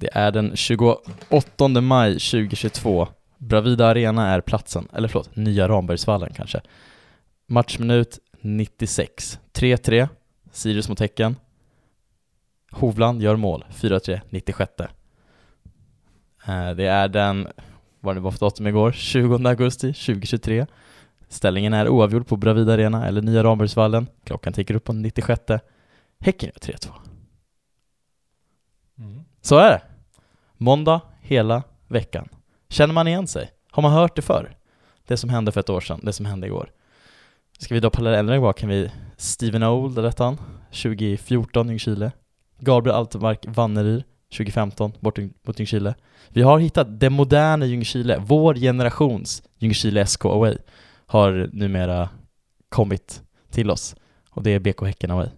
Det är den 28 maj 2022. Bravida Arena är platsen, eller förlåt, Nya Rambergsvallen kanske. Matchminut 96. 3-3, Sirius mot Häcken. Hovland gör mål, 4-3, 96. Eh, Det är den, vad det var för datum igår, 20 augusti 2023. Ställningen är oavgjord på Bravida Arena, eller Nya Rambergsvallen. Klockan tickar upp på 96. Häcken gör 3-2. Mm. Så är det. Måndag hela veckan. Känner man igen sig? Har man hört det förr? Det som hände för ett år sedan, det som hände igår. Ska vi dra parallellen bara kan vi Steven Old, där han, 2014 Ljungskile. Gabriel Altemark Vanneryr, 2015 bort mot Ljungskile. Vi har hittat det moderna Ljungskile, vår generations Ljungskile SK Away har numera kommit till oss och det är BK Häcken Away.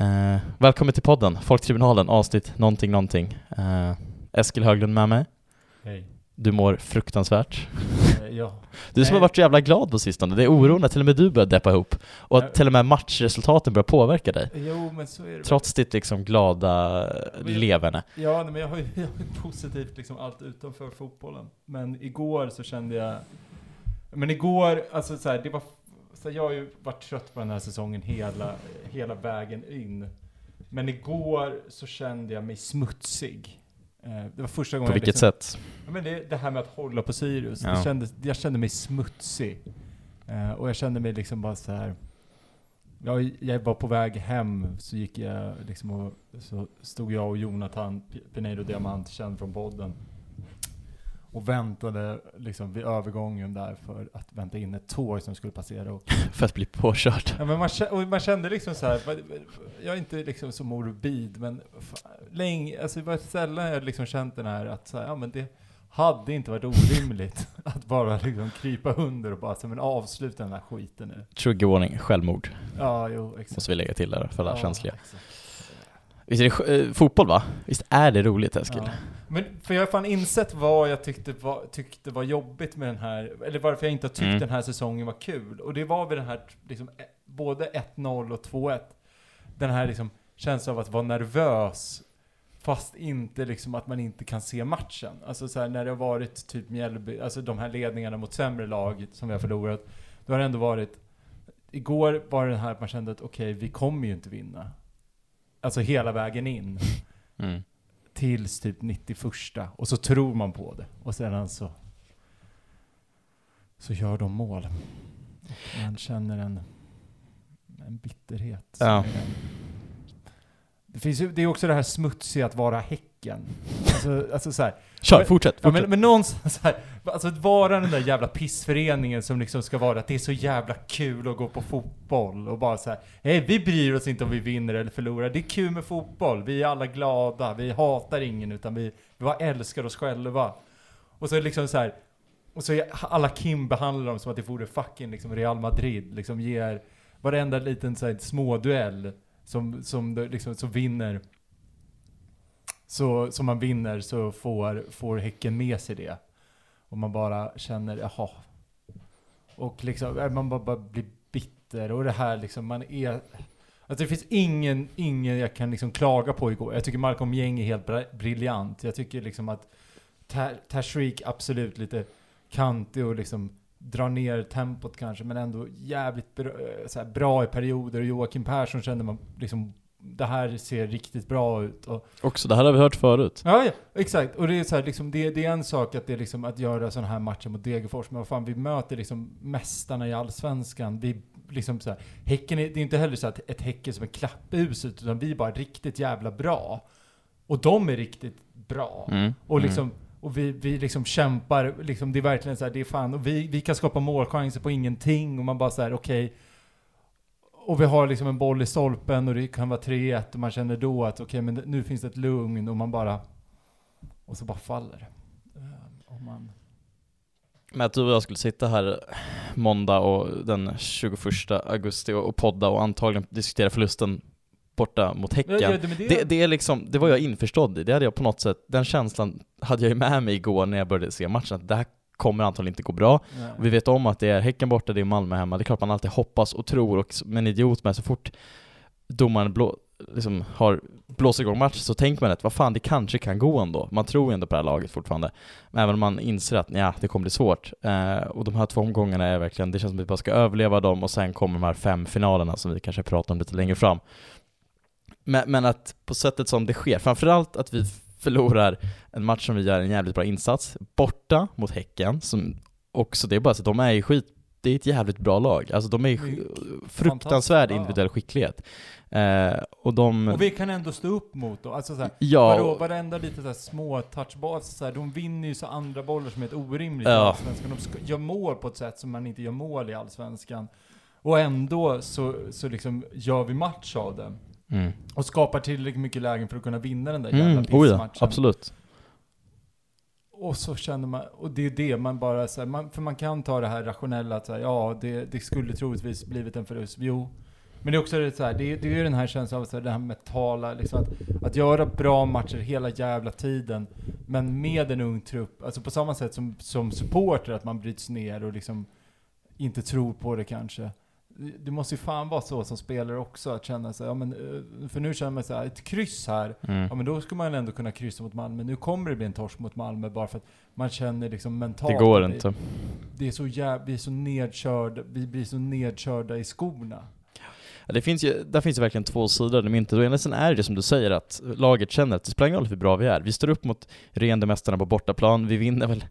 Eh, välkommen till podden, Folktribunalen, avsnitt någonting någonting. Eh, Eskil Höglund med mig. Hej. Du mår fruktansvärt. Eh, ja. Du som Nej. har varit så jävla glad på sistone, det är oron att till och med du börjar deppa ihop och att till och med matchresultaten börjar påverka dig. Jo, men så är det. Trots ditt liksom glada leverne. Ja, men jag har ju jag har ju positivt liksom allt utanför fotbollen. Men igår så kände jag... Men igår, alltså så här, det var... Så jag har ju varit trött på den här säsongen hela, hela vägen in. Men igår så kände jag mig smutsig. Eh, Det var första gången På jag vilket liksom, sätt? Ja, men det, det här med att hålla på Sirius, Ja. kändes, jag kände mig smutsig. Eh, och jag kände mig liksom bara så här. Jag, jag var på väg hem, så gick jag liksom och så stod jag och Jonathan Pinedo Diamant, känd från podden. Och väntade liksom vid övergången där för att vänta in ett tåg som skulle passera. Och, För att bli påkörd. ja, men man, kä- och man kände liksom så här. jag är inte liksom så morbid, men länge, alltså det var sällan jag liksom känt den här att så här, ja men det hade inte varit orimligt att bara liksom krypa under och bara som en avsluta den här skiten nu. Triggervarning, självmord. Ja, jo, exakt. Måste vi lägga till där för alla Ja, känsliga. exakt. Visst är det eh, fotboll va? Visst är det roligt Eskil? Ja. Men för jag har fan insett vad jag tyckte var, tyckte var jobbigt med den här, eller varför jag inte har tyckt Mm. den här säsongen var kul. Och det var väl den här, liksom, eh, både 1-0 och 2-1. Den här liksom, känslan av att vara nervös, fast inte liksom att man inte kan se matchen. Alltså så här, när det har varit typ Mjällby, alltså de här ledningarna mot sämre lag som vi har förlorat, då har det ändå varit, igår var det den här att man kände att okej, vi kommer ju inte vinna. Alltså hela vägen in Mm. tills typ 91 och så tror man på det och sedan så så gör de mål. Och man känner en, en bitterhet. Ja. Det, finns ju, det är också det här smutsiga att vara Häcken. Alltså, alltså så här, Kör, Men- fortsätt! Ja, fortsätt. men, men någonstans här, alltså att vara den där jävla pissföreningen som liksom ska vara att det är så jävla kul att gå på fotboll och bara så här, hej vi bryr oss inte om vi vinner eller förlorar, det är kul med fotboll, vi är alla glada, vi hatar ingen utan vi, vi bara älskar oss själva. Och så liksom så här, och så alla Kim behandlar dem som att det vore fucking liksom Real Madrid, liksom ger varenda liten så här, småduell som, som, liksom, som vinner så som man vinner så får, får Häcken med sig det. Och man bara känner, jaha. Och liksom, äh, man bara, bara blir bitter. Och det här liksom, man är... Alltså det finns ingen, ingen jag kan liksom klaga på igår. Jag tycker Malcolm Gäng är helt briljant. Jag tycker liksom att Tashreek absolut lite kantig och liksom drar ner tempot kanske, men ändå jävligt bra, så här, bra i perioder. Och Joakim Persson kände man liksom, det här ser riktigt bra ut. Och, Också, det här har vi hört förut. Ja, ja, exakt. Och det är så här, liksom, det, det är en sak att, det är liksom, att göra sådana här matcher mot Degerfors, men vad fan, vi möter liksom mästarna i Allsvenskan. Vi liksom så här, häcken är, det är inte heller så att ett Häcken som är klappuset, utan vi är bara riktigt jävla bra. Och de är riktigt bra. Mm. Och Mm. liksom, och vi, vi liksom kämpar, liksom, det är verkligen så här, det är fan, och vi, vi kan skapa målchanser på ingenting, och man bara så här, okej, och vi har liksom en boll i stolpen och det kan vara 3-1 och man känner då att okej, men nu finns det ett lugn och man bara... Och så bara faller det. Eh, man... Men att du och jag skulle sitta här måndag och den 21 augusti och podda och antagligen diskutera förlusten borta mot Häcken. Ja, det, det, Det, det är liksom, det var jag införstådd i, det hade jag på något sätt, den känslan hade jag ju med mig igår när jag började se matchen, att det här kommer antagligen inte gå bra. Nej. Vi vet om att det är Häcken borta, det är Malmö hemma, det är klart man alltid hoppas och tror och som en idiot med så fort domaren blå, liksom har blåser igång matchen så tänker man att vad fan, det kanske kan gå ändå. Man tror ju ändå på det här laget fortfarande. Även om man inser att ja, det kommer bli svårt. Eh, och de här två omgångarna är verkligen, det känns som att vi bara ska överleva dem och sen kommer de här fem finalerna som vi kanske pratar om lite längre fram. Men, men att på sättet som det sker, framförallt att vi förlorar en match som vi gör en jävligt bra insats, borta mot Häcken, som också, det är bara så att de är i skit det är ett jävligt bra lag. Alltså de är i fruktansvärd individuell skicklighet. Eh, och de... Och vi kan ändå stå upp mot dem. Alltså såhär, ja. vadå, varenda lite såhär små touchballs, såhär, de vinner ju så andra bollar som är ett orimligt Ja. i Allsvenskan. De gör mål på ett sätt som man inte gör mål i Allsvenskan. Och ändå så, så liksom gör vi match av det. Mm. Och skapar tillräckligt mycket lägen för att kunna vinna den där jävla Mm, oh ja, pissmatchen. absolut. Och så känner man, och det är det man bara så här, man, för man kan ta det här rationella att så här, ja det, det skulle troligtvis blivit en förlust, jo. Men det är också det så här, det, är- det är ju den här känslan av så här, det här mentala, liksom att, att göra bra matcher hela jävla tiden, men med en ung trupp, alltså på samma sätt som, som supporter, att man bryts ner och liksom inte tror på det kanske. Det måste ju fan vara så som spelare också, att känna sig, ja men, eh, för nu känner man så här, ett kryss här, Mm. Ja men då ska man ändå kunna kryssa mot Malmö. Nu kommer det bli en torsk mot Malmö bara för att man känner liksom mentalt Det går inte. Det är så jävla, vi är så nedkörda, vi blir så nedkörda i skorna. Ja, Det finns ju, där finns det verkligen två sidor av det myntet. Å ena sidan är det som du säger att laget känner att det spelar ingen roll hur bra vi är. Vi står upp mot regerande mästarna på bortaplan, vi vinner väl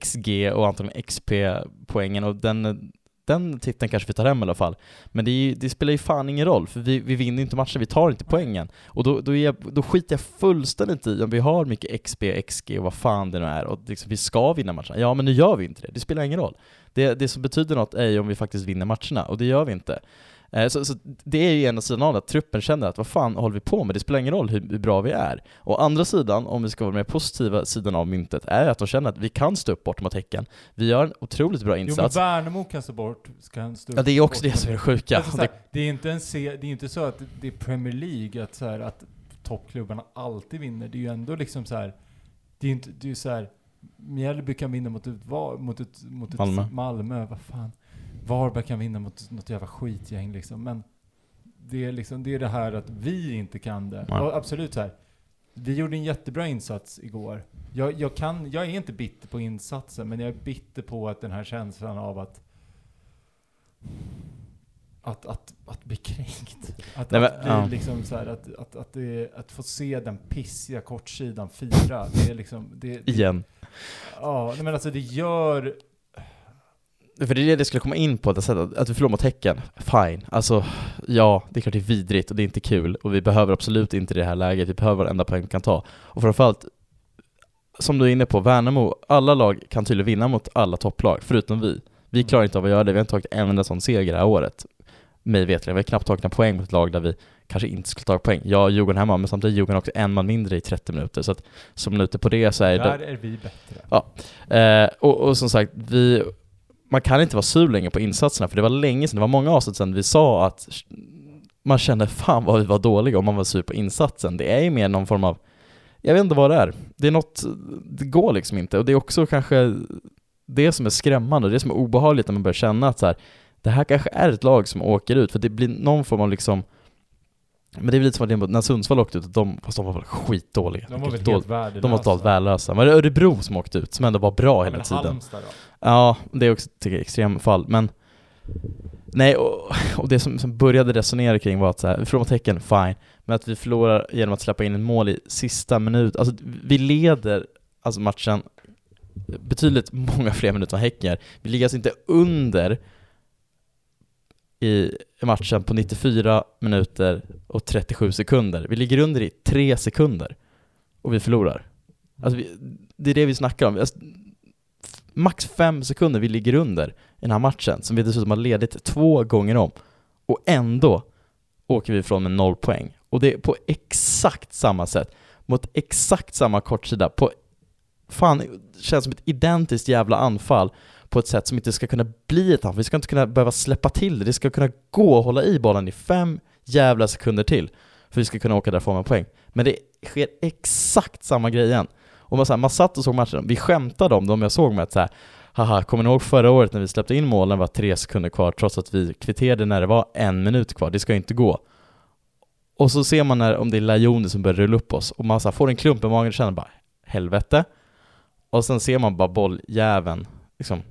XG och antagligen XP-poängen och den, den titeln kanske vi tar hem i alla fall. Men det, är, ju- det spelar ju fan ingen roll, för vi, vi vinner inte matchen, vi tar inte poängen. Och då, då, jag, då skiter jag fullständigt i om vi har mycket XP, XG och vad fan det nu är och liksom, vi ska vinna matcherna. Ja, men nu gör vi inte det. Det spelar ingen roll. Det, det som betyder något är ju om vi faktiskt vinner matcherna, och det gör vi inte. Eh, Så, så det är ju ena sidan av det, att truppen känner att vad fan håller vi på med? Det spelar ingen roll hur, hur bra vi är. Och andra sidan, om vi ska vara med positiva sidan av myntet, är att de känner att vi kan stå upp bort mot Häcken. Vi gör en otroligt bra Jo men insats. Värnamo kan stå bort, ska han stå ja, det är också bort. det som är det sjuka. Alltså, här, det, är inte en se, det är inte så att det är Premier League, att, så här, att toppklubbarna alltid vinner. Det är ju ändå liksom så här. det är inte, det är ju så här. Mjällby kan vinna mot ett, mot ett, mot ett Malmö. Malmö, vad fan. Varberg kan vinna mot något jävla skitgäng liksom. Men det är liksom, det är det här att vi inte kan det. Och absolut så här. Vi gjorde en jättebra insats igår. Jag, jag, kan, jag är inte bitter på insatsen, men jag är bitter på att den här känslan av att att, att, att bli kränkt. Att, Nej, att bli ja. liksom så här, att, att, att, det, att få se den pissiga kortsidan fira. Det är liksom, det, det, igen. ja, men alltså det gör, För det är det det skulle komma in på, det sättet, att vi förlorar mot Häcken, fine. Alltså, ja, det är klart det är vidrigt och det är inte kul och vi behöver absolut inte det här läget, vi behöver varenda poäng vi kan ta. Och framförallt, som du är inne på, Värnamo, alla lag kan tydligen vinna mot alla topplag, förutom vi. Vi klarar inte av att göra det, vi har inte tagit en enda sån seger det här året. Mig vetligen, vi har knappt tagit några poäng mot ett lag där vi kanske inte skulle ta poäng. Ja, Djurgården hemma, men samtidigt Djurgården också en man mindre i 30 minuter, så att som minuter på det så är det... där är vi bättre. Eh, och, och som sagt, vi, man kan inte vara sur längre på insatserna, för det var länge sedan, det var många avsnitt sedan vi sa att man kände fan vad vi var dåliga om man var sur på insatsen. Det är ju mer någon form av, jag vet inte vad det är. Det är något, det går liksom inte. Och det är också kanske det som är skrämmande, det som är obehagligt när man börjar känna att så här, det här kanske är ett lag som åker ut, för det blir någon form av liksom men det är väl lite som att är när Sundsvall åkte ut, de, fast de var väl skitdåliga. De var väl helt värdelösa. De var totalt värdelösa. Var det Örebro som åkte ut, som ändå var bra Ja, hela men tiden? Halmstad då? Ja, det är också tycker jag, extremfall, men Nej, och, och det som, som började resonera kring var att så här, Häcken, fine, men att vi förlorar genom att släppa in en mål i sista minut, alltså vi leder alltså matchen betydligt många fler minuter än Häcken. Vi ligger alltså inte under i matchen på 94 minuter och 37 sekunder. Vi ligger under i 3 sekunder och vi förlorar. Alltså vi, det är det vi snackar om. Alltså, max 5 sekunder vi ligger under i den här matchen, som vi dessutom har ledit två gånger om. Och ändå åker vi ifrån med noll poäng. Och det är på exakt samma sätt, mot exakt samma kortsida, på fan, det känns som ett identiskt jävla anfall på ett sätt som inte ska kunna bli ett anfall. Vi ska inte kunna behöva släppa till det. Det ska kunna gå att hålla i bollen i fem jävla sekunder till för att vi ska kunna åka därifrån med poäng. Men det sker exakt samma grej igen. Och man, så här, man satt och såg matchen, vi skämtade om dem jag såg med att så här, haha, kommer ni ihåg förra året när vi släppte in målen var tre sekunder kvar trots att vi kvitterade när det var en minut kvar, det ska ju inte gå. Och så ser man när, om det är Lajoni som börjar rulla upp oss, och man så här, får en klump i magen och känner bara helvete. Och sen ser man bara bolljäveln, liksom.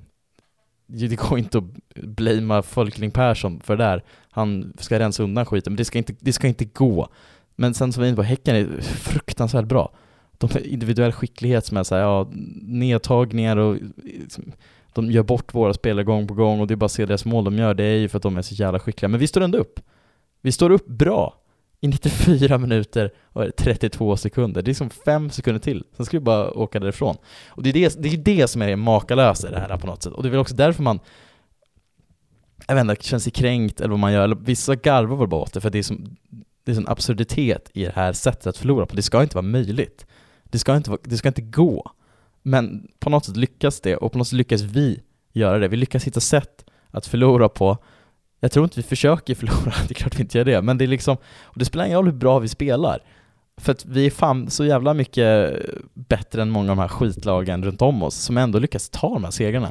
Det går inte att blamea Folkling Persson för det där. Han ska rensa undan skiten, men det ska inte, det ska inte gå. Men sen som vi är inne på, Häcken är fruktansvärt bra. De har individuell skicklighet som är såhär, ja, nedtagningar och liksom, de gör bort våra spelare gång på gång och det är bara att se deras mål de gör, det är ju för att de är så jävla skickliga. Men vi står ändå upp. Vi står upp bra i 94 minuter och 32 sekunder. Det är som fem sekunder till, sen ska vi bara åka därifrån. Och det är det, det, är det som är det makalösa i det här på något sätt. Och det är väl också därför man jag vet inte, känner sig kränkt eller vad man gör, eller vissa garvar väl bara åt det, för det är som det är en absurditet i det här sättet att förlora på. Det ska inte vara möjligt. Det ska inte, vara, det ska inte gå. Men på något sätt lyckas det, och på något sätt lyckas vi göra det. Vi lyckas hitta sätt att förlora på. Jag tror inte vi försöker förlora, det är klart vi inte gör det, men det är liksom, och det spelar ingen roll hur bra vi spelar. För att vi är fan så jävla mycket bättre än många av de här skitlagen runt om oss, som ändå lyckas ta de här segrarna.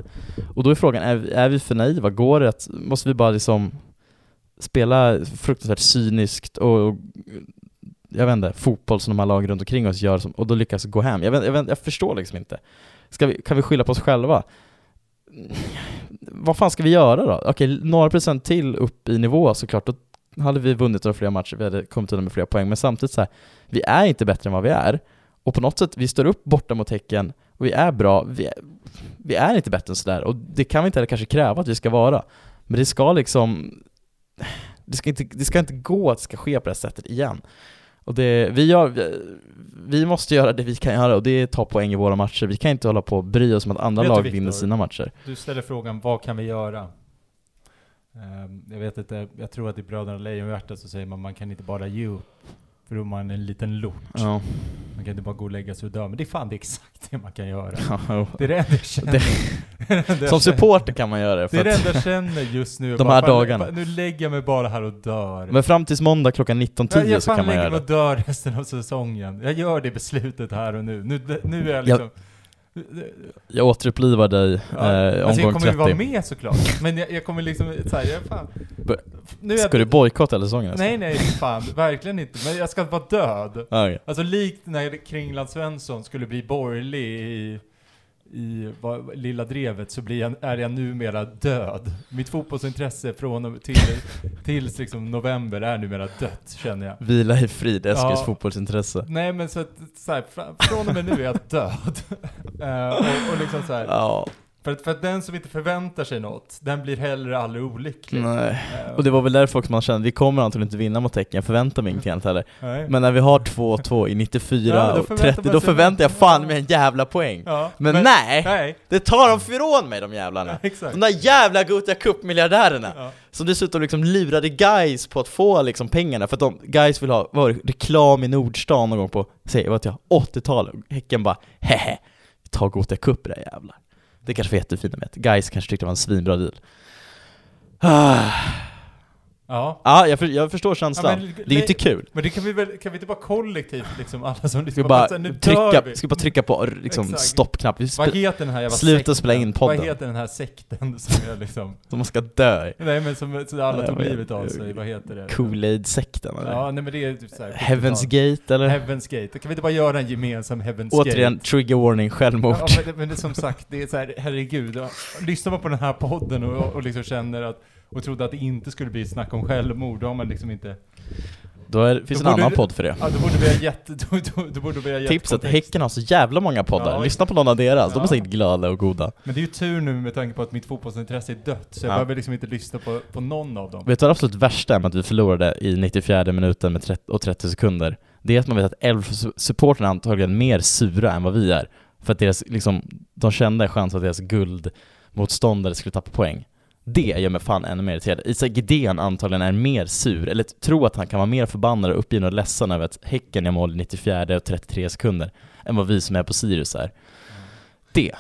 Och då är frågan, är, är vi för naiva? Går det att, måste vi bara liksom spela fruktansvärt cyniskt och, jag vet inte, fotboll som de här lagen runt omkring oss gör som, och då lyckas gå hem. Jag, vet, jag, vet, jag förstår liksom inte. Ska vi, kan vi skylla på oss själva? Vad fan ska vi göra då? Okej, några procent till upp i nivå såklart, då hade vi vunnit några fler matcher, vi hade kommit undan med fler poäng, men samtidigt så här, vi är inte bättre än vad vi är. Och på något sätt, vi står upp borta mot Häcken, och vi är bra, vi är, vi är inte bättre än sådär, och det kan vi inte heller kanske kräva att vi ska vara. Men det ska liksom, det ska inte, det ska inte gå att det ska ske på det här sättet igen. Och det, vi, gör, vi måste göra det vi kan göra och det är att ta poäng i våra matcher. Vi kan inte hålla på och bry oss om att andra lag Viktor? vinner sina matcher. Du ställer frågan, vad kan vi göra? Ehm, jag vet inte, jag tror att i Bröderna Lejonhjärta så säger man man kan inte bara ge upp. För då är man en liten lort. Ja. Man kan inte bara gå och lägga sig och dö. Men det är fan det är exakt det man kan göra. Ja. Det är det enda jag känner. Det- jag Som supporter kan man göra det. Det är det enda jag känner just nu. De Bara, här dagarna. bara, Nu lägger jag mig bara här och dör. men fram tills måndag klockan 19.10 jag så kan man lägger göra mig det. och dör resten av säsongen. Jag gör det beslutet här och nu. Nu, nu är jag liksom... Jag återupplivar dig Ja, eh, alltså jag omgång kommer ju vara 30. med såklart. Men jag, jag kommer liksom såhär, jag fan... B- Nu Ska du bojkotta hela säsongen? alltså? Nej nej, fan. Verkligen inte. Men jag ska vara död. Ah, okej. Alltså likt när Kringland Svensson skulle bli borgerlig i, i vad, Lilla Drevet så blir jag, är jag numera död. Mitt fotbollsintresse från och till, tills liksom november är numera dött känner jag. Vila i frid, Eskils Ja. fotbollsintresse. Nej men så att, så här, från och med nu är jag död. Eh, och, och liksom så här, Ja, för, att, för att den som inte förväntar sig något, den blir heller aldrig olycklig. nej. Eh, Och det var väl därför också man kände, vi kommer antagligen inte vinna mot Tecken, jag förväntar mig ingenting annat heller. nej. Men när vi har 2-2 i 94 Ja, då och förväntar 30, man då förväntar jag fan mig en jävla poäng. ja, Men, nej! Nej, Det tar de ifrån mig de jävlarna! ja. De där jävla Gothia Cup-miljardärerna! Ja. Som dessutom liksom lurade guys på att få liksom pengarna för att de, guys vill ha, var reklam i Nordstan någon gång på, säg vad jag, 80-talet. Häcken bara, hehe, tar Gothia Cup här jävlar. Det kanske var jättefint med Guys kanske tyckte det var en svinbra deal. Ah. Ja. Ja, jag, för, jag förstår känslan. Ja, men- det är ju inte kul. Men det kan vi väl, kan vi inte bara kollektivt liksom, alla som lyssnar vi bara, nu trycka, vi. ska bara trycka på liksom stoppknapp? Vad heter den här jävla Sluta sekten? spela in podden. Vad heter den här sekten som är liksom, som man ska dö nej men som så alla tog livet av sig, vad heter det? Kool-Aid-sekten eller? Ja, nej men det är typ såhär Heaven's Gate eller? Heaven's Gate. Kan vi inte bara göra en gemensam Heaven's Återigen, Gate? trigger warning, självmord. Ja, men, det, men som sagt, det är så här, herregud. Lyssnar man på den här podden och, och liksom känner att, och trodde att det inte skulle bli snack om självmord, då har man liksom inte, Då är, finns Då en borde annan podd för det. ja då borde vi ha gett, då, då, då borde vi ha gett Tipset, kontext. Häcken har så jävla många poddar. Ja. Lyssna på någon av deras, de är Ja. säkert glada och goda. Men det är ju tur nu med tanke på att mitt fotbollsintresse är dött, så jag Ja. behöver liksom inte lyssna på, på någon av dem. Vet du vad det absolut värsta är med att vi förlorade i 94 minuten med 30, och 30 sekunder? Det är att man vet att Elf-supportrarna är antagligen mer sura än vad vi är. För att deras, liksom, de kände en chans att deras guldmotståndare skulle tappa poäng. Det gör mig fan ännu mer irriterad. Isak Gidén antagligen är mer sur, eller tror att han kan vara mer förbannad och uppgiven och ledsen över att Häcken är mål i 94 och 33 sekunder, än vad vi som är på Sirius är. Det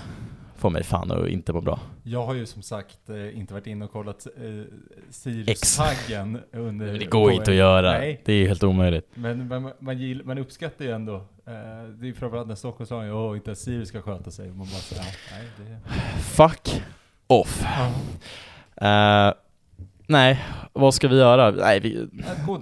får mig fan att inte må bra. Jag har ju som sagt eh, inte varit inne och kollat eh. Sirius-taggen under... Det går inte att göra, Nej. det är ju helt omöjligt. Men man, man, gill, man uppskattar ju ändå, eh, det är ju framförallt när Stockholmslagen, åh inte ens Sirius ska sköta sig. Man bara nej det... Fuck off. Ja. Eh, Nej, vad ska vi göra? Nej, vi,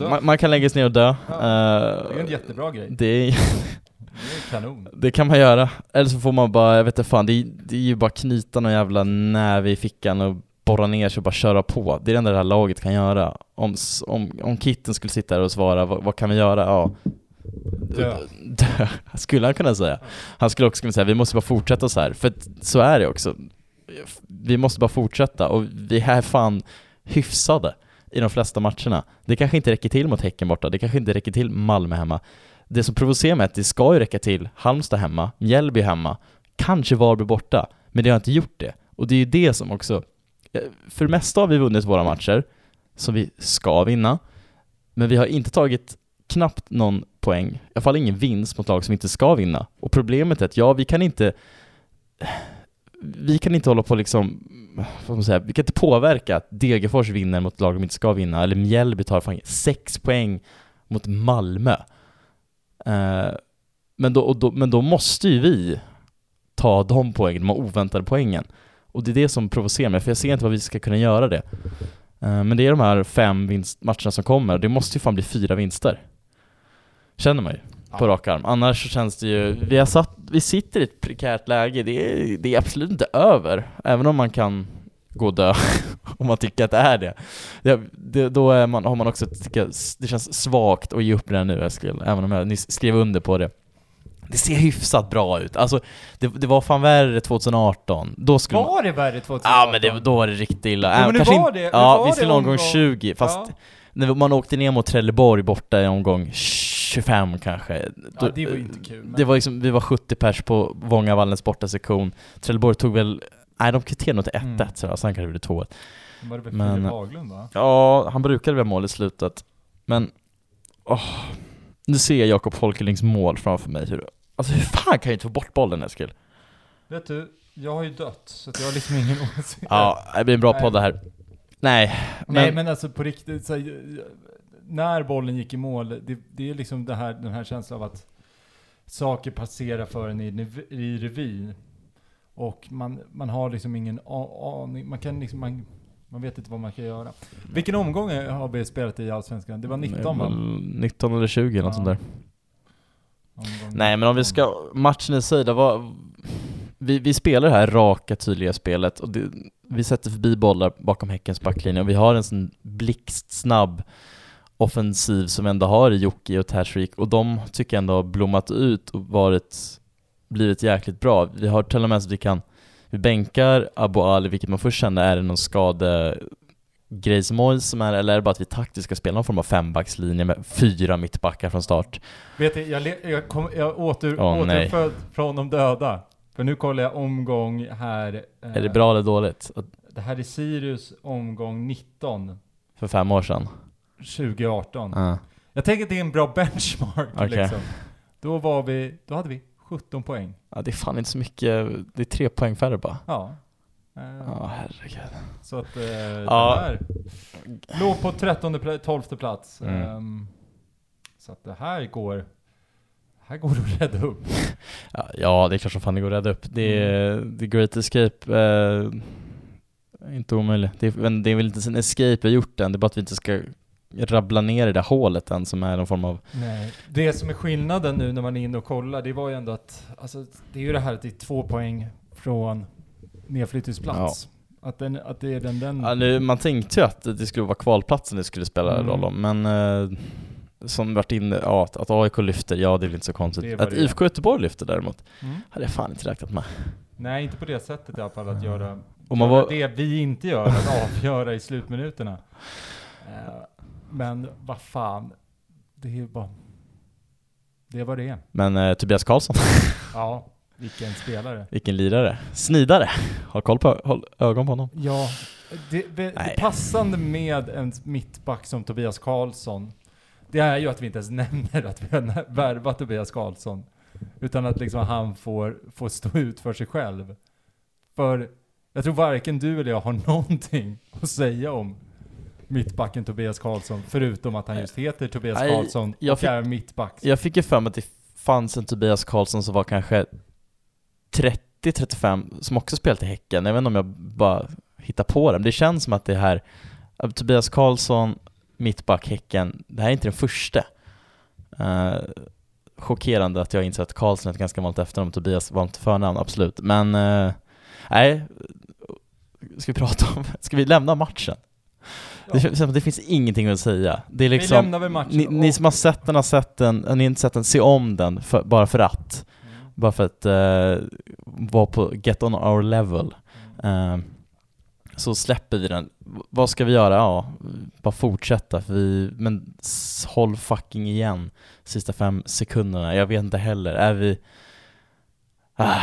man, man kan lägga sig ner och dö. Ja, Eh, Det är en jättebra grej. det, är, Det är kanon. det kan man göra. Eller så får man bara, jag vet inte fan, det är, det är ju bara knyta någon jävla näve i fickan och borra ner sig och bara köra på. Det är det enda det här laget kan göra. Om, om, om Kitten skulle sitta där och svara, vad, vad kan vi göra? Ja, Dö. dö, skulle han kunna säga. Han skulle också kunna säga, vi måste bara fortsätta så här. För så är det också. Vi måste bara fortsätta och vi är fan hyfsade i de flesta matcherna. Det kanske inte räcker till mot Häcken borta, det kanske inte räcker till Malmö hemma. Det som provocerar mig är att det ska ju räcka till Halmstad hemma, Mjällby hemma, kanske Varberg borta, men det har inte gjort det. Och det är ju det som också, eh, för det mesta har vi vunnit våra matcher, som vi ska vinna, men vi har inte tagit knappt någon poäng, i alla fall ingen vinst mot lag som inte ska vinna. Och problemet är att, ja, vi kan inte vi kan inte hålla på liksom, vad man säga, vi kan inte påverka att Degerfors vinner mot lag de inte ska vinna, eller Mjällby tar fan sex poäng mot Malmö. Eh, men, då, och då, men då måste ju vi ta de poängen, de oväntade poängen. Och det är det som provocerar mig, för jag ser inte vad vi ska kunna göra det. Eh, men det är de här fem vinst, matcherna som kommer, och det måste ju fan bli fyra vinster. Känner man ju på Ja. rak arm. Annars så känns det ju, vi, har satt, vi sitter i ett prekärt läge, det är, det är absolut inte över, även om man kan gå och dö, om man tycker att det är det. det, det då man, har man också, tycker det känns svagt att ge upp det här nu Eskil, även om jag nyss skrev under på det. Det ser hyfsat bra ut, alltså det, det var fan värre 2018, då skulle man... Var det värre 2018? Ja men det, då var det riktigt illa. Ja, men det kanske var det. Det Ja, var visserligen det omgång omgång- 20, fast Ja. när man åkte ner mot Trelleborg borta i omgång 25 kanske. Ja, det var inte kul. Men... det var liksom, vi var 70 pers på Vångavallens bortasektion. Trelleborg tog väl, nej de kvitterade nog till 1-1 Mm. så sen kanske det blev 2-1. Var det men- Filip Haglund va? Ja, han brukade väl mål i slutet. Men, åh, nu ser jag Jakob Folkelings mål framför mig. Hur, alltså hur fan kan jag inte få bort bollen Eskil? Vet du, jag har ju dött, så jag har liksom ingen åsikt. Ja, det blir en bra Nej. podd det här. Nej, men, Nej men alltså på riktigt, så, här, när bollen gick i mål, det, det är liksom det här, den här känslan av att saker passerar för en i, i revy. Och man, man har liksom ingen aning, man kan liksom, man, man vet inte vad man kan göra. Vilken omgång har vi spelat i Allsvenskan? Det var 19 va? 19 eller 20 något Ja. sånt där. Omgång Nej men om vi 19. ska, matchen i sig, det var, vi, vi spelar det här raka tydliga spelet och det, vi sätter förbi bollar bakom Häckens backlinje och vi har en sån blixtsnabb offensiv som ändå har Jocke och Tashreeq och de tycker jag ändå har blommat ut och varit, blivit jäkligt bra. Vi har till och med så att vi kan, vi bänkar Abu Ali, vilket man först kände är det någon skade grejsmål som är, eller är det bara att vi taktiskt ska spela någon form av fembackslinje med fyra mittbackar från start? Vet du, jag, jag, kom, jag åter, nej. återfödd från de döda. För nu kollar jag omgång här. eh, Är det bra eller dåligt? Det här är Sirius omgång 19, För fem år sedan? 2018. Ja. Jag tänker att det är en bra benchmark Okej. liksom. Då var vi, då hade vi 17 poäng. ja, det är fan inte så mycket, det är tre poäng färre bara. Ja. Ja, herregud. Så att eh, Ja. det här låg på 13 pl- 12 plats. Mm. Ehm, så att det här går, här går det att rädda upp. Ja, det är klart som fan det går att rädda upp. Det är, The Great Escape, eh, inte omöjligt. Det är, det är väl inte en escape vi har gjort än, det är bara att vi inte ska rabbla ner i det där hålet än som är någon form av... Nej. Det som är skillnaden nu när man är inne och kollar, det var ju ändå att, alltså, det är ju det här att det är två poäng från nedflyttningsplats. Att, den, att det är den, den Ja, nu, man tänkte ju att det skulle vara kvalplatsen det skulle spela Mm. roll om, men eh, som varit inne, ja, att, att AIK lyfter, ja det är väl inte så konstigt. Att. IFK Göteborg lyfter däremot, Mm. hade jag fan inte räknat med. Nej, inte på det sättet i alla fall att göra, Om man göra var, det vi inte gör, att avgöra i slutminuterna. Eh, men vad fan, det är ju bara, det vad det men eh, Tobias Karlsson, Ja, vilken spelare. vilken lirare. Snidare. Har koll på, håll ögon på honom. Ja, det, det, det passande med en mittback som Tobias Karlsson, det är ju att vi inte ens nämner att vi har värvat Tobias Karlsson. Utan att liksom han får, får stå ut för sig själv. För jag tror varken du eller jag har någonting att säga om mittbacken Tobias Karlsson, förutom att han just heter Tobias Nej, Karlsson jag och fick- är mittback. Jag fick ju för mig att det fanns en Tobias Karlsson som var kanske 30-35, som också spelat i Häcken. Jag vet inte om jag bara hittar på det, men det känns som att det här Äh, Tobias Karlsson, mittback, Häcken. Det här är inte den första. Uh, chockerande att jag insett att Karlsson är ett ganska vanligt efternamn, Tobias vanligt förnamn, absolut. Men, uh, nej, ska vi prata om, ska vi lämna matchen? Det, känns som att det finns ingenting att säga. Det är liksom, Vi lämnar väl matchen. ni, ni som har sett den har sett den, har ni inte sett den, se om den för, bara för att. Mm. Bara för att uh, vara på get on our level. Uh, så släpper vi den. Vad ska vi göra? Ja, bara fortsätta. För vi, men håll fucking igen sista fem sekunderna. Jag vet inte heller. Är vi... Ah,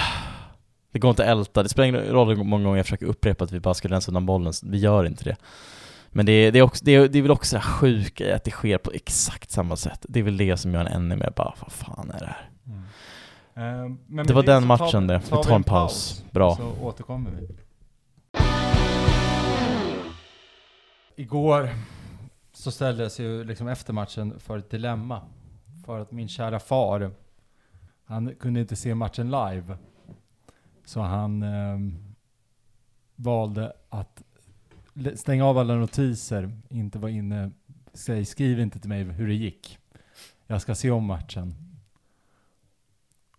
det går inte att älta. Det spelar ingen roll hur många gånger jag försöker upprepa att vi bara ska rensa undan bollen. Vi gör inte det. Men det är, det är, också, det det är väl också det sjuka i att det sker på exakt samma sätt. Det är väl det som gör en ännu mer bara, vad fan är det här? Mm. Eh, men med Det var den matchen det. Vi tar en paus. Bra. Så återkommer vi. Igår så ställdes ju liksom efter matchen för ett dilemma. För att min kära far, han kunde inte se matchen live. Så han ehm, valde att stäng stänga av alla notiser, inte vara inne, säg skriv inte till mig hur det gick. Jag ska se om matchen.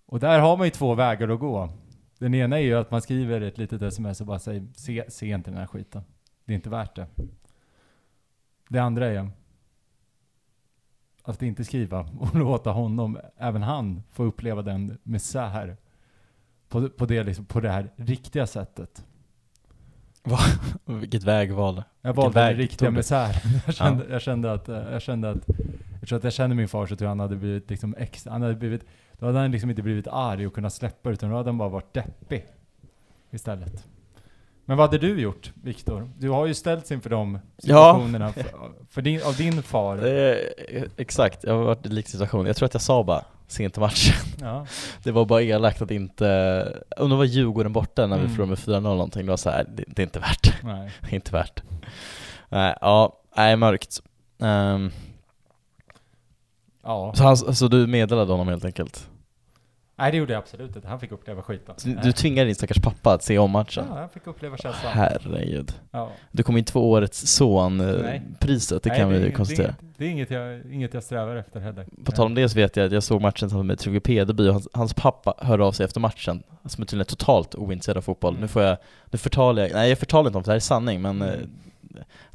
Och där har man ju två vägar att gå. Den ena är ju att man skriver ett litet sms och bara säger se, se inte den här skiten. Det är inte värt det. Det andra är att inte skriva och låta honom, även han, få uppleva den misär på, på, det, liksom, på det här riktiga sättet. Vilket vägval. Jag valde den väg riktiga tog du? misären. Jag kände, jag kände att, eh, jag kände att, jag tror att jag kände min far så tror jag han hade blivit liksom extra, han hade blivit, då hade han liksom inte blivit arg och kunnat släppa utan då hade han bara varit deppig istället. Men vad hade du gjort, Viktor? Du har ju ställts inför de Ja. situationerna för, för din, av din far. Eh, exakt, jag har varit i lik situation. Jag tror att jag sa bara sent i matchen. Ja. Det var bara elakt att inte, om det var Djurgården borta när vi Mm. förlorade med 4-0 någonting, det var så här, det, det är inte värt. Nej. Det är inte värt. Nej, ja, nej mörkt. Ehm, Ja. så, han, så du meddelade honom helt enkelt? Nej det gjorde jag absolut inte. Han fick uppleva skiten. Så du tvingade din stackars pappa att se om matchen? Ja, han fick uppleva känslan. Herregud. Ja. Du kommer inte få årets son-priset, det Nej, kan är vi inget- konstatera. Det är, det är inget, jag, inget jag strävar efter heller. På tal om det så vet jag att jag såg matchen tillsammans med Trygve Pederby och hans, hans pappa hörde av sig efter matchen, som är tydligen totalt ointresserad av fotboll. Mm. Nu får jag, nu förtalar jag, nej jag förtalar inte om det här är sanning, men Mm.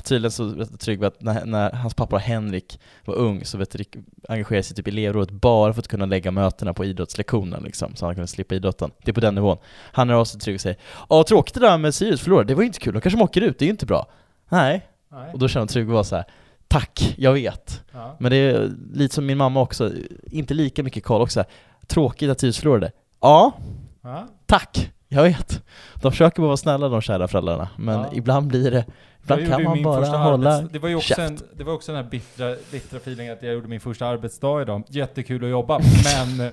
Tydligen så berättade Trygve att när, när hans pappa Henrik var ung så vet Rick, engagerade sig typ i elevrådet bara för att kunna lägga mötena på idrottslektionerna liksom, så han kunde slippa idrotten. Det är på den nivån. Han hör av sig till Trygve och säger Ja tråkigt det där med Sirius förlorade, det var ju inte kul, de kanske åker ut, det är ju inte bra. Nej, Nej. och då känner Trygve var så här. Tack, jag vet. Ja. Men det är lite som min mamma också, inte lika mycket koll också. Tråkigt att Sirius förlorade. Ja, Ja. tack, jag vet. De försöker bara vara snälla de kära föräldrarna, men Ja. ibland blir det, ibland kan man bara hålla arbets- det var ju också käft. en, det var också den här bittra, bittra feelingen att jag gjorde min första arbetsdag idag. Jättekul att jobba, men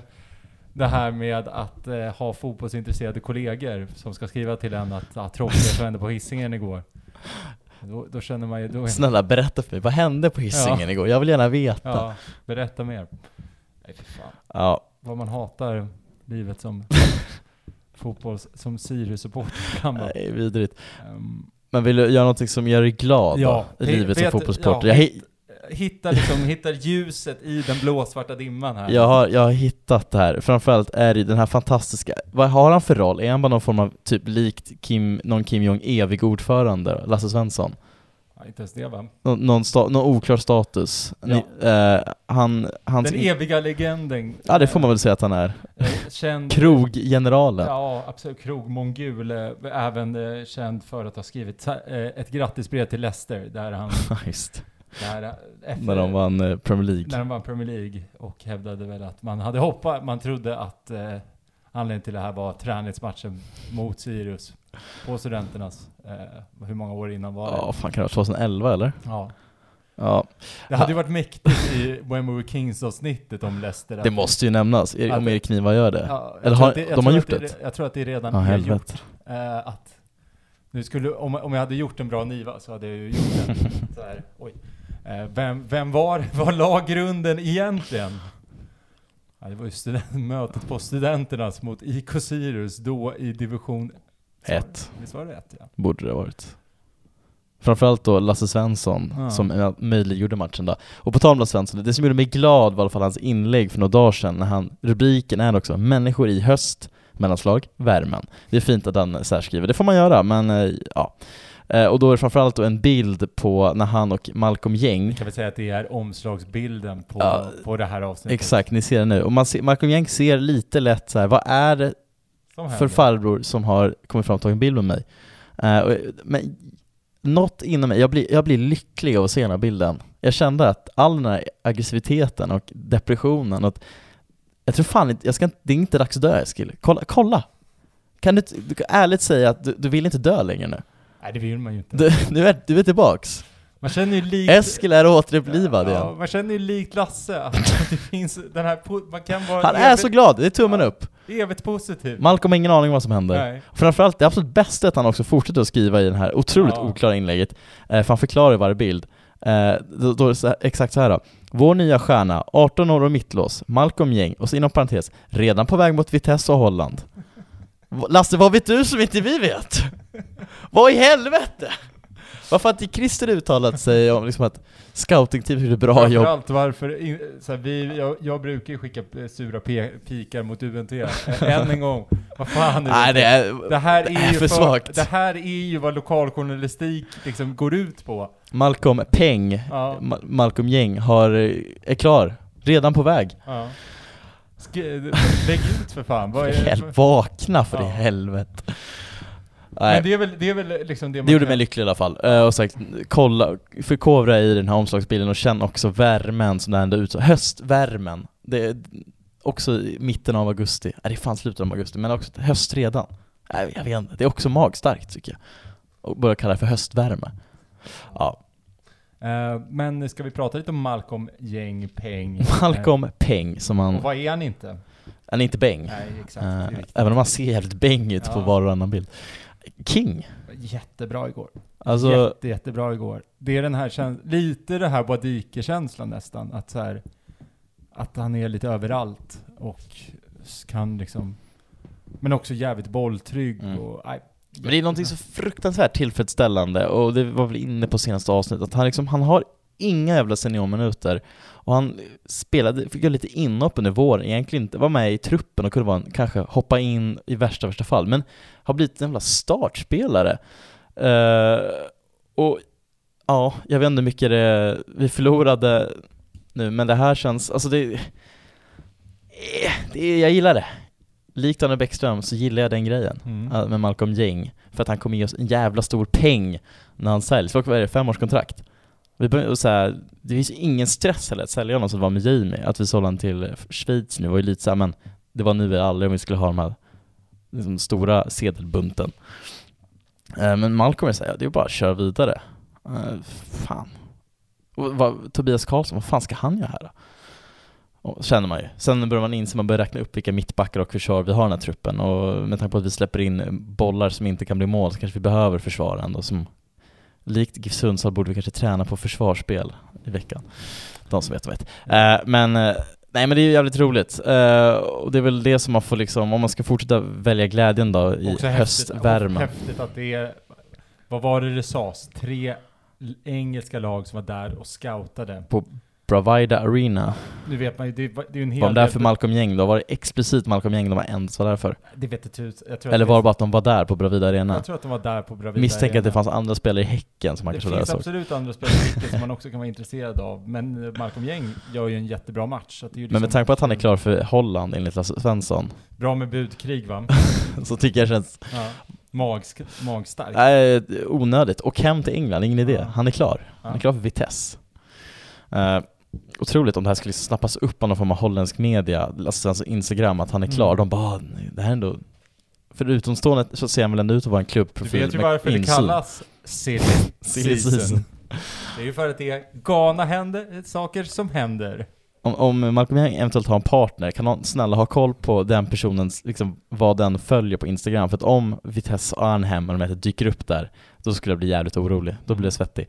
det här med att eh, ha fotbollsintresserade kollegor som ska skriva till en att ah, tråkigt som hände på Hisingen igår. Då, då känner man ju, då Snälla berätta för mig, vad hände på Hisingen igår? Jag vill gärna veta. ja, berätta mer. Nej fy fan. Ja, Vad man hatar livet som fotbolls, som Sirius-supporter vara. nej, vidrigt. Ehm, Men vill du göra någonting som gör dig glad Ja, då, i vet- livet som fotbollssporter? ja, jag, hi- hittar liksom, hittar ljuset i den blåsvarta dimman här. jag, har, jag har hittat det här, framförallt är det den här fantastiska, vad har han för roll? Är han bara någon form av, typ likt Kim, någon Kim Jong evig ordförande, Lasse Svensson? Ja, inte ens det va? Någon, någon, sta, någon oklar status. Ni, eh, han, hans, Den eviga legenden. ja det får man väl säga att han är. Eh, Känd... Kroggeneralen. Ja, absolut. Krogmongul. eh, Även eh, känd för att ha skrivit eh, ett grattisbrev till Leicester. Där han... Just Där, efter, När de vann Premier League. När de vann Premier League. Och hävdade väl att man hade hoppat... Man trodde att anledningen till det här var träningsmatchen mot Sirius. På studenternas. Eh, hur många år innan var det? Ja, fan kan det vara 2011 eller? Ja. Ja, Det hade ju varit mäktigt i When We Were Kings avsnittet om Leicester. det måste ju nämnas. Er- Att- Om Erik Niva gör det. Ja, Eller har- det- de har gjort det, det? Jag tror att det redan Ja, är gjort. Eh, att nu skulle, om, om jag hade gjort en bra Niva så hade jag ju gjort den. så här, oj. Eh, vem, vem var, var la grunden egentligen? Ja, det var ju student, mötet på Studenternas mot IK Sirius då i division Ett. Visst var det ett ja? Borde det ha varit. Framförallt då Lasse Svensson Ja. som möjliggjorde matchen då. Och på tal om Lasse Svensson, det som gjorde mig glad var i alla fall hans inlägg för några dagar sedan när han, rubriken är också 'Människor i höst' mellanslag, värmen. Det är fint att han särskriver, det får man göra, men eh, ja. Eh, Och då är det framförallt en bild på när han och Malcolm Gäng Kan vi säga att det är omslagsbilden på, Ja, på det här avsnittet? Exakt, ni ser det nu. Och man ser, Malcolm Gäng ser lite lätt så här, vad är det för farbror som har kommit fram och tagit en bild med mig? Och, men något inom mig, jag blir, jag blir lycklig av att se den här bilden. Jag kände att all den här aggressiviteten och depressionen och att, jag tror fan inte, jag ska det är inte dags att dö Eskil. Kolla, kolla! Kan du, du kan ärligt säga att du, du vill inte dö längre nu? Nej, det vill man ju inte. Du, du, är, du är tillbaks. Man känner ju likt... Eskil är återupplivad ja, igen. man känner ju likt Lasse, att det finns den här... Man kan vara Han är evigt, så glad, det är tummen Ja. upp. evigt positiv. Malcolm har ingen aning om vad som händer. Nej. Framförallt, det absolut bästa är att han också fortsätter att skriva i det här otroligt Ja. oklara inlägget, eh, för han förklarar i varje bild. Eh, då, då är det så här, exakt så här då. Vår nya stjärna, 18 år och mittlås, Malcolm Gäng, och så inom parentes, redan på väg mot Vitesse och Holland. Lasse, vad vet du som inte vi vet? Vad i helvete? Varför har inte Christer uttalat sig om liksom att scoutingteamet gjorde bra jobb? Framförallt varför, så här, vi, jag, jag brukar ju skicka eh, sura pikar mot UNT. Eh, Än en gång. Vad fan är Nej, det är, Det här är är ju för svagt. Det här är ju vad lokaljournalistik liksom går ut på. Malcolm Peng, Ja, Ma- Malcolm Gäng, har, eh, är klar. Redan på väg. ja. Sk- lägg ut för fan. Vad är, Hel- vakna för Ja. i helvete. Men Nej, det är väl, det är väl liksom det man det gjorde kan- mig lycklig i alla fall. Eh, och sagt, kolla, förkovra i den här omslagsbilden och känn också värmen som det ändå ut Höstvärmen. Det är också i mitten av augusti. Nej, det är fan slutet av augusti, men också höst redan. Nej, jag vet inte. Det är också magstarkt tycker jag. Och börja kalla det för höstvärme. Ja, Eh, men ska vi prata lite om Malcolm Gäng Peng? Malcolm Peng som han, och vad är han inte? han är inte bäng. Nej, exakt. Eh, även om han ser jävligt bäng ut på Ja. var och annan bild. King. Jättebra igår. Alltså, Jätte, jättebra igår. Det är den här käns- lite det här Boadike-känslan nästan, att så här, att han är lite överallt och kan liksom, men också jävligt bolltrygg Mm. och, nej, Men det är någonting så fruktansvärt tillfredsställande och det var väl inne på senaste avsnittet att han liksom, han har inga jävla seniorminuter och han spelade, fick göra lite inhopp under våren, egentligen inte var med i truppen och kunde vara en, kanske hoppa in i värsta värsta fall, men har blivit en jävla startspelare. Eh, och ja, jag vet inte hur mycket det, vi förlorade nu, men det här känns, alltså det, eh, det jag gillar det. Likt Arne Bäckström så gillar jag den grejen. Mm. Ja, med Malcolm Gäng för att han kommer ge oss en jävla stor peng när han säljs. Vad är det, femårskontrakt? Vi börjar, och så här, det finns ingen stress heller att sälja honom som det var med Jamie, att vi sålde honom till eh, Schweiz nu var ju lite såhär, men det var nu eller aldrig om vi skulle ha de här liksom, stora sedelbunten. Eh, men Malcolm är såhär, ja, det är bara att köra vidare. Eh, fan. Och vad, Tobias Karlsson, vad fan ska han göra här då? Och, känner man ju. Sen börjar man inse, man börjar räkna upp vilka mittbackar och försvar vi har i den här truppen och med tanke på att vi släpper in bollar som inte kan bli mål så kanske vi behöver försvar ändå som Likt GIF Sundsvall borde vi kanske träna på försvarsspel i veckan. De som vet vet. Eh, men eh, Nej men det är jävligt roligt, Eh, och det är väl det som man får liksom, om man ska fortsätta välja glädjen då i Också höstvärmen. Häftigt, häftigt att det är, vad var det det sades? Tre engelska lag som var där och scoutade. Bravida Arena. Nu vet man ju, det, det är ju en hel Var de där för Malcolm Gäng då? Var det explicit Malcolm Gäng de var ens var där för? Det vet. Jag tror Eller var det det bara att de var där på Bravida Arena? Jag tror att de var där på Bravida Misstänker att det Arena. fanns andra spelare i Häcken som man Det kanske och finns absolut andra spelare i Häcken som man också kan vara intresserad av, men Malcolm Gäng gör ju en jättebra match. Så att det är ju Men med liksom- tanke på att han är klar för Holland enligt Lasse Svensson, Bra med budkrig va? så tycker jag det känns Ja. Magsk, magstark. Nej, onödigt. Och hem till England, ingen idé. Ja. Han är klar. Han är klar för Vitesse. Uh, otroligt om det här skulle snappas upp av någon form av holländsk media, alltså alltså Instagram, att han är klar. Mm. De bara, "Ah, det här är ändå... För utomstående så ser han väl ändå ut att vara en Du klubbprofil vet ju varför det kallas silly, season. Det är ju för att det är galna händer, saker som händer. Om, om Malcolm Young eventuellt har en partner, kan någon snälla ha koll på den personens, liksom vad den följer på Instagram? För att om Vitesse Arnhem, eller de heter, dyker upp där, då skulle jag bli jävligt orolig. Då blir jag svettig.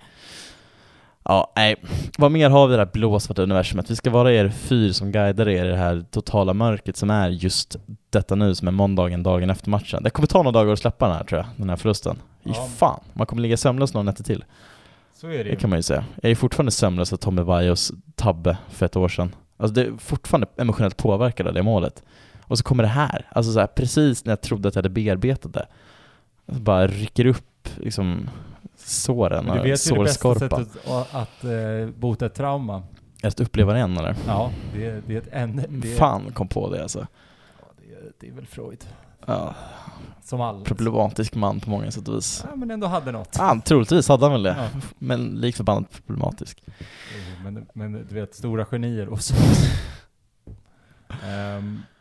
Ja, nej. Vad mer har vi i det här blåsvarta universumet? Vi ska vara er fyr som guidar er i det här totala mörkret som är just detta nu, som är måndagen, dagen efter matchen. Det kommer ta några dagar att släppa den här tror jag, den här förlusten. Ja. fan, man kommer ligga sömnlös några nätter till. Så är det Det kan man ju säga. Jag är fortfarande sömnlös av Tommy Vaios tabbe för ett år sedan. Alltså det är fortfarande emotionellt påverkad av det målet. Och så kommer det här, alltså så här, precis när jag trodde att jag hade bearbetat det. Alltså bara rycker upp liksom såren Men du och vet ju det bästa sårskorpan. sättet att, att eh, bota ett trauma. Ska uppleva det igen eller? Ja, det, det är ett ämne. Det, Fan kom på det alltså. Ja, det, är- det är väl Freud. Ja, Som alla. problematisk man på många sätt och vis. Ja, men ändå hade något. Ah, troligtvis hade han väl det. Ja. Men lik förbannat problematisk. Men, men du vet, stora genier också. um,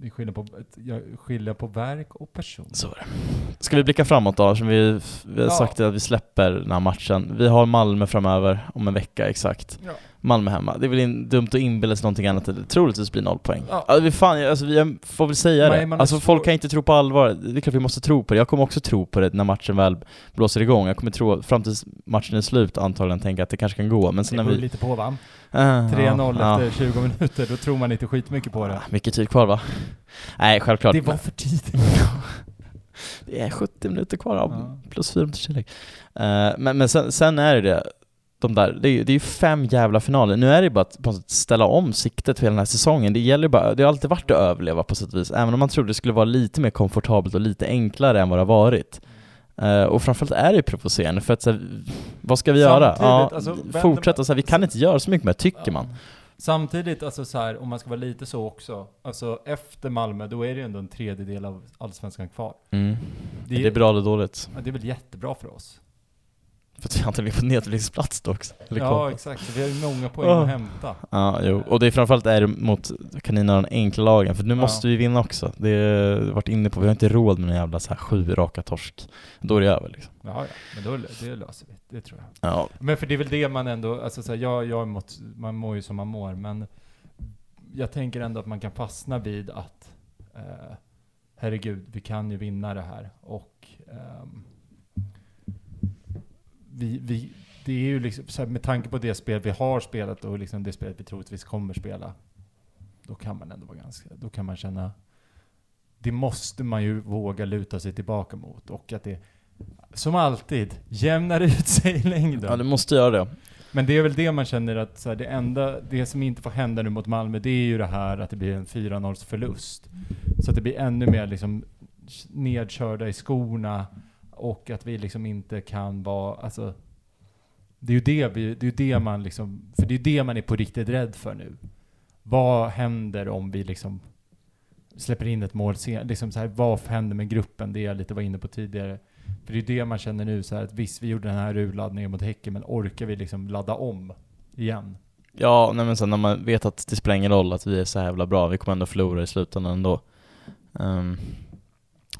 det är skillnad på, jag skiljer på verk och person. Så är det. Ska vi blicka framåt då? Som vi, vi har Ja. sagt att vi släpper den här matchen. Vi har Malmö framöver, om en vecka exakt. Ja. Malmö hemma. Det är väl in, dumt att inbilla sig någonting annat. Det troligtvis blir noll poäng. Ja. Alltså, vi, fan, alltså, vi får väl säga Nej, det. Alltså folk kan inte tro på allvar. Det är klart vi måste tro på det. Jag kommer också tro på det när matchen väl blåser igång. Jag kommer tro, fram tills matchen är slut antagligen, tänka att det kanske kan gå. Men sen Det när vi... lite på va? Ah, 3-0 ja, efter 20 minuter, då tror man inte skitmycket på det. ja. Mycket tid kvar va? Nej, självklart. Det var för tidigt. Det är 70 minuter kvar, ja. Ja. plus 4 minuters tillägg. Eh, men men sen, sen är det det, de där, det är det är ju fem jävla finaler. Nu är det bara att på något sätt ställa om siktet för hela den här säsongen. Det gäller bara, det har alltid varit att överleva på sätt och vis, även om man trodde det skulle vara lite mer komfortabelt och lite enklare än vad det har varit. Eh, och framförallt är det ju provocerande för att så här, vad ska vi göra? Ja, alltså, fortsätta så här, vi kan inte göra så mycket mer tycker man. Samtidigt, alltså så här, om man ska vara lite så också, alltså efter Malmö, då är det ju ändå en tredjedel av allsvenskan kvar. Mm. Det, Det är bra eller dåligt? ja, det är väl jättebra för oss? För att vi inte ligger på nedflyttningsplats då också. Ja, exakt. Vi har ju många poäng Åh. att hämta. Ja, jo. Och det är framförallt är mot kaninerna och de enkla lagen, för nu Ja. måste vi vinna också. Det har varit inne på, vi har inte råd med en jävla så här sju raka torsk. Då är det över liksom. Ja, ja, men då, det löser vi. Det tror jag. Ja, Men för det är väl det man ändå, alltså så här, jag, jag mot, man mår ju som man mår, men jag tänker ändå att man kan fastna vid att eh, herregud, vi kan ju vinna det här och ehm, vi, vi, det är ju liksom, här, med tanke på det spel vi har spelat och liksom det spelet vi troligtvis kommer spela, då kan man ändå vara ganska, då kan man känna, det måste man ju våga luta sig tillbaka mot och att det, som alltid, jämnar ut sig i längden. ja det måste göra det. Men det är väl det man känner att så här, det enda, det som inte får hända nu mot Malmö, det är ju det här att det blir en 4-0 förlust. Så att det blir ännu mer liksom nedkörda i skorna och att vi liksom inte kan vara, alltså det är ju det, vi, det, är det man liksom, för det är det man är på riktigt rädd för nu. Vad händer om vi liksom släpper in ett mål sen? Liksom så här, vad händer med gruppen? Det jag lite var inne på tidigare. För det är det man känner nu så här att visst, vi gjorde den här urladdningen mot Häcken, men orkar vi liksom ladda om igen? Ja, nej men sen när man vet att det spelar ingen roll att vi är så jävla bra, vi kommer ändå förlora i slutändan ändå. Ehm,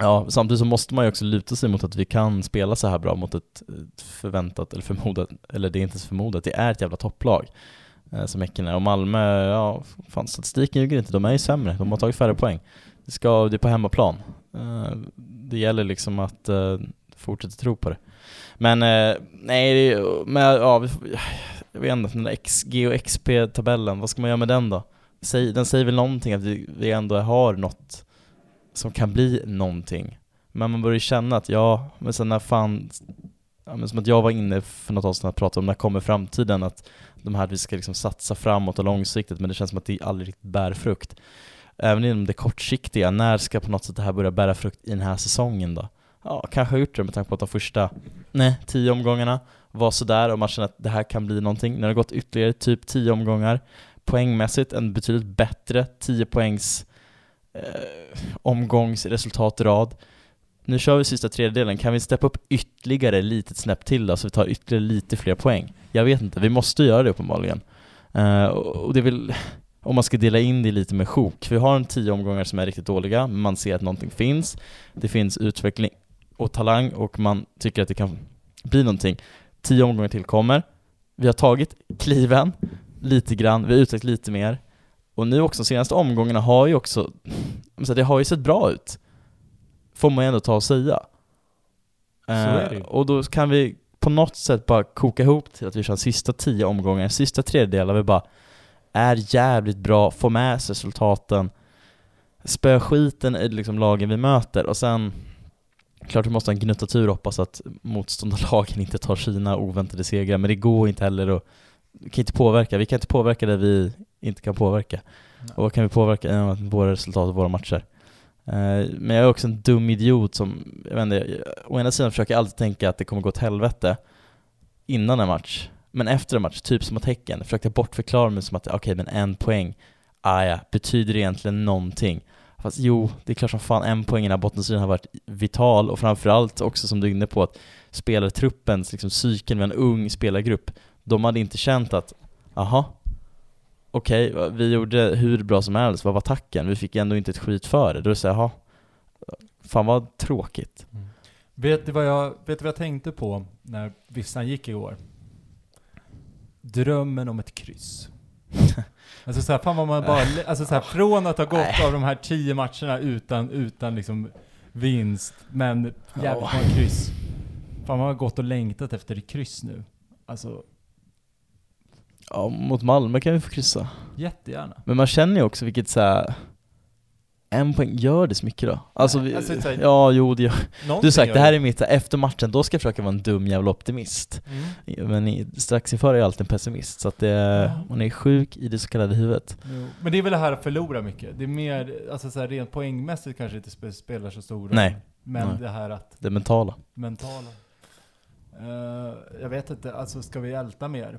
ja, samtidigt så måste man ju också luta sig mot att vi kan spela så här bra mot ett förväntat, eller förmodat, eller det är inte ens förmodat, det är ett jävla topplag. eh, Som Häcken är. Och Malmö, ja, fan statistiken ljuger inte, de är ju sämre, de har tagit färre poäng. Det, ska, det är på hemmaplan. Eh, Det gäller liksom att eh, fortsätta tro på det. Men eh, nej, det är- men ja, vi jag vet inte, den där XG och XP-tabellen, vad ska man göra med den då? Säg, den säger väl någonting att vi, vi ändå har något som kan bli någonting. Men man börjar ju känna att ja, men sen när fan, ja, men som att jag var inne för något avsnitt att prata om när kommer framtiden, att de här att vi ska liksom satsa framåt och långsiktigt, men det känns som att det aldrig riktigt bär frukt. Även inom det kortsiktiga, när ska på något sätt det här börja bära frukt i den här säsongen då? Ja, kanske har gjort det med tanke på att de första, nej, tio omgångarna var sådär och man känner att det här kan bli någonting. När det har gått ytterligare typ tio omgångar, poängmässigt en betydligt bättre 10 poängs eh, omgångsresultat i rad. Nu kör vi sista tredjedelen, kan vi steppa upp ytterligare litet snäpp till då så vi tar ytterligare lite fler poäng? Jag vet inte, vi måste göra det uppenbarligen. Eh, och det är väl, om man ska dela in det lite med sjok, vi har en tio omgångar som är riktigt dåliga, men man ser att någonting finns, det finns utveckling och talang och man tycker att det kan bli någonting. Tio omgångar till kommer, vi har tagit kliven lite grann, vi har utvecklat lite mer och nu också, de senaste omgångarna har ju också, så det har ju sett bra ut. Får man ju ändå ta och säga. Eh, och då kan vi på något sätt bara koka ihop till att vi kör sista tio omgångar, sista tredjedelen, vi bara är jävligt bra, får med sig resultaten, spö skiten i liksom lagen vi möter och sen Klart vi måste ha en gnuttatur och hoppas att motståndarlagen inte tar sina oväntade segrar, men det går inte heller att vi kan inte påverka, vi kan inte påverka det vi inte kan påverka. Nej. Och vad kan vi påverka? Ja, våra resultat och våra matcher. Eh, Men jag är också en dum idiot som, jag vet inte, jag- å ena sidan försöker jag alltid tänka att det kommer gå åt helvete innan en match, men efter en match, typ som mot Häcken, försökte jag bortförklara mig som att okej, men en poäng, ah, ja, betyder det egentligen någonting? Fast jo, det är klart som fan en poäng i den här bottenstriden har varit vital och framförallt också som du är inne på att spelartruppens liksom psyken med en ung spelargrupp, de hade inte känt att aha, okej, vi gjorde hur bra som helst, vad var tacken? Vi fick ändå inte ett skit för det. Då säger jag, fan vad tråkigt. Vet du vad jag, vet du vad jag tänkte på när Vissan gick igår? Drömmen om ett kryss. alltså såhär, fan vad man bara, alltså såhär, från att ha gått av de här tio matcherna utan, utan liksom vinst, men jävligt många kryss. Fan man har gått och längtat efter ett kryss nu. Alltså, Ja, mot Malmö kan vi få kryssa. jättegärna. Men man känner ju också vilket så här. en poäng, gör det så mycket då? Alltså, vi, alltså, ja, jo det gör Du har sagt, det här är mitt, efter matchen, då ska jag försöka vara en dum jävla optimist. Mm. Men i, strax inför är jag alltid en pessimist, så att det, man är sjuk i det så kallade huvudet. Jo. Men det är väl det här att förlora mycket. Det är mer, alltså så här, rent poängmässigt kanske inte spe- spelar så stor roll. Nej. Men Nej. det här att Det mentala. mentala. Eh, jag vet inte, alltså ska vi älta mer?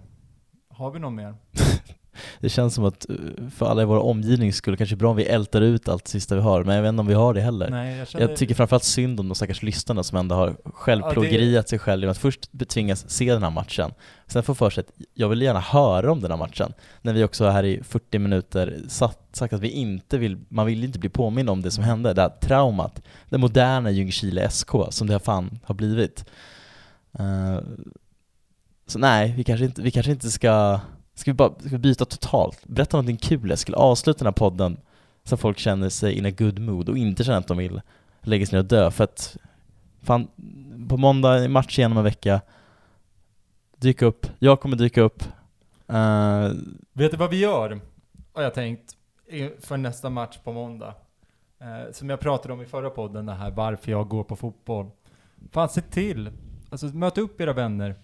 Har vi någon mer? Det känns som att eh, för alla i vår omgivning skulle kanske bra om vi ältar ut allt sista vi har, men jag vet inte om vi har det heller. Nej, jag känner... Jag tycker framförallt synd om de stackars lyssnarna som ändå har självplågeriat sig själv genom att först betvingas se den här matchen, sen få för sig att jag vill gärna höra om den här matchen, när vi också här i 40 minuter satt, sagt att vi inte vill, man vill inte bli påmind om det som hände, det här traumat, det moderna Ljungskile SK som det fan har blivit. Eh, så nej, vi kanske inte, vi kanske inte ska, ska vi bara ska vi byta totalt? Berätta någonting kul Eskil, avsluta den här podden så att folk känner sig in a good mood och inte känner att de vill lägga sig ner och dö för att fan, på måndag, match igen om en vecka dyka upp, jag kommer dyka upp Uh, Vet du vad vi gör? Har jag tänkt, för nästa match på måndag. Uh, som jag pratade om i förra podden, det här varför jag går på fotboll. Fan, se till, alltså möt upp era vänner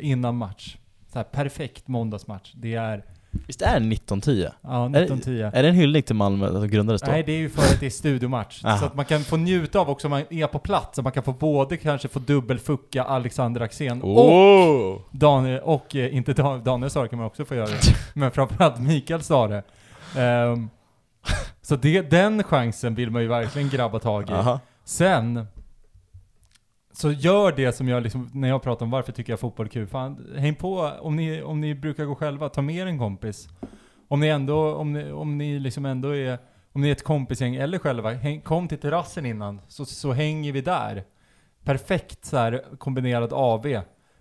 innan match. Så här, perfekt måndagsmatch. Det är, Visst är det 1910? ja, Är det- 1910. Är det en hyllning till Malmö som grundades då? Nej, det är ju för att det är studiomatch. Så att man kan få njuta av också om man är på plats. Så man kan få både kanske få dubbelfucka Alexander Axén och oh! Daniel, och eh, inte Dan, Daniel sa det kan man också få göra. Men framförallt Mikael sa det. Ehm, så det, den chansen vill man ju verkligen grabba tag i. Aha. Sen, så gör det som jag liksom, när jag pratar om varför tycker jag fotboll är kul. Fan, häng på, om ni, om ni brukar gå själva, ta med er en kompis. Om ni ändå, om ni, om ni liksom ändå är, om ni är ett kompisgäng eller själva, häng, kom till terrassen innan, så, så hänger vi där. Perfekt så här kombinerad AV.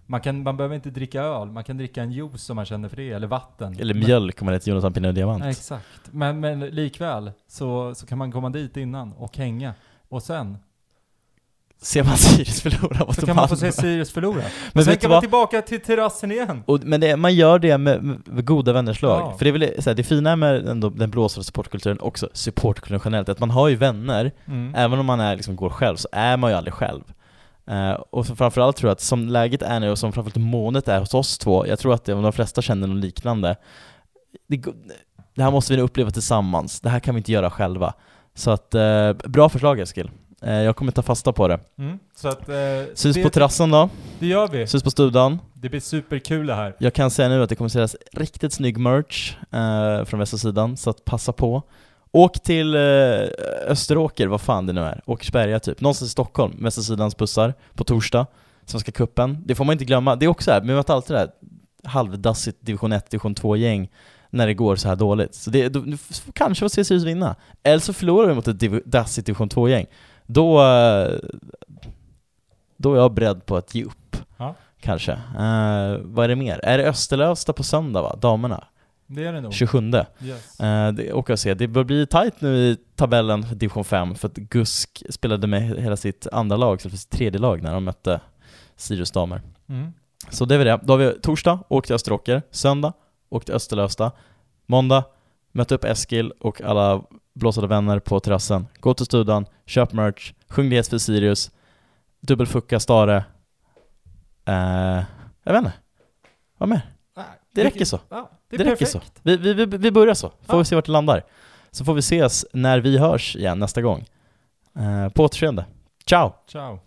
Man, kan, man behöver inte dricka öl, man kan dricka en juice om man känner för det, eller vatten. Eller mjölk om man heter Jonathan Pinot Diamant. Exakt. Men, men likväl så, så kan man komma dit innan och hänga. Och sen Ser man Sirius förlora mot så kan man få se Sirius förlora. Men sen kan man tillbaka till terrassen igen. Och, men det, man gör det med, med goda vänners lag. Ja. För det är väl så här, det fina med ändå, den blåsande supportkulturen, också supportkulturen generellt, att man har ju vänner, Mm. även om man är, liksom, går själv, så är man ju aldrig själv. Eh, och framförallt tror jag att som läget är nu och som framförallt månet är hos oss två, jag tror att det, de flesta känner något liknande. Det, det här måste vi uppleva tillsammans, det här kan vi inte göra själva. Så att, eh, bra förslag Eskil. Eh, jag kommer ta fasta på det. Mm. Så att, eh, Syns det, på terrassen då, det gör vi. syns på studan. Det blir superkul det här. Jag kan säga nu att det kommer säljas riktigt snygg merch eh, från västra sidan, så att passa på. Åk till eh, Österåker, vad fan det nu är, Åkersberga typ, någonstans i Stockholm, västra sidans bussar, på torsdag, Svenska cupen. Det får man inte glömma, det är också här, vi möter alltid det här halvdassigt division 1, division 2-gäng när det går så här dåligt. Så det, f- kanske får Sirius vinna. Eller så förlorar vi mot ett div- dassigt division 2-gäng. Då, eh, då är jag beredd på att ge upp. Ja. Kanske. Eh, vad är det mer? Är det Österlövsta på söndag va? Damerna? Det är det nog. 27. Yes. Uh, det åker jag se. Det bör bli tight nu i tabellen för division 5 för att Gusk spelade med hela sitt andra lag, istället för sitt tredje lag när de mötte Sirius damer. Mm. Så det väl det. Då har vi torsdag, åk till Österåker. Söndag, åk till Österlövsta. Måndag, möt upp Eskil och alla blåsade vänner på terrassen. Gå till studan, köp merch, sjung det för Sirius. dubbelfucka Stare. Eh, jag vet inte. Vad mer? Det räcker så. Ja, det Det, räcker så. Vi, vi, vi, vi börjar så. Får Ja. vi se vart det landar. Så får vi ses när vi hörs igen nästa gång. Eh, på återseende. Ciao! Ciao.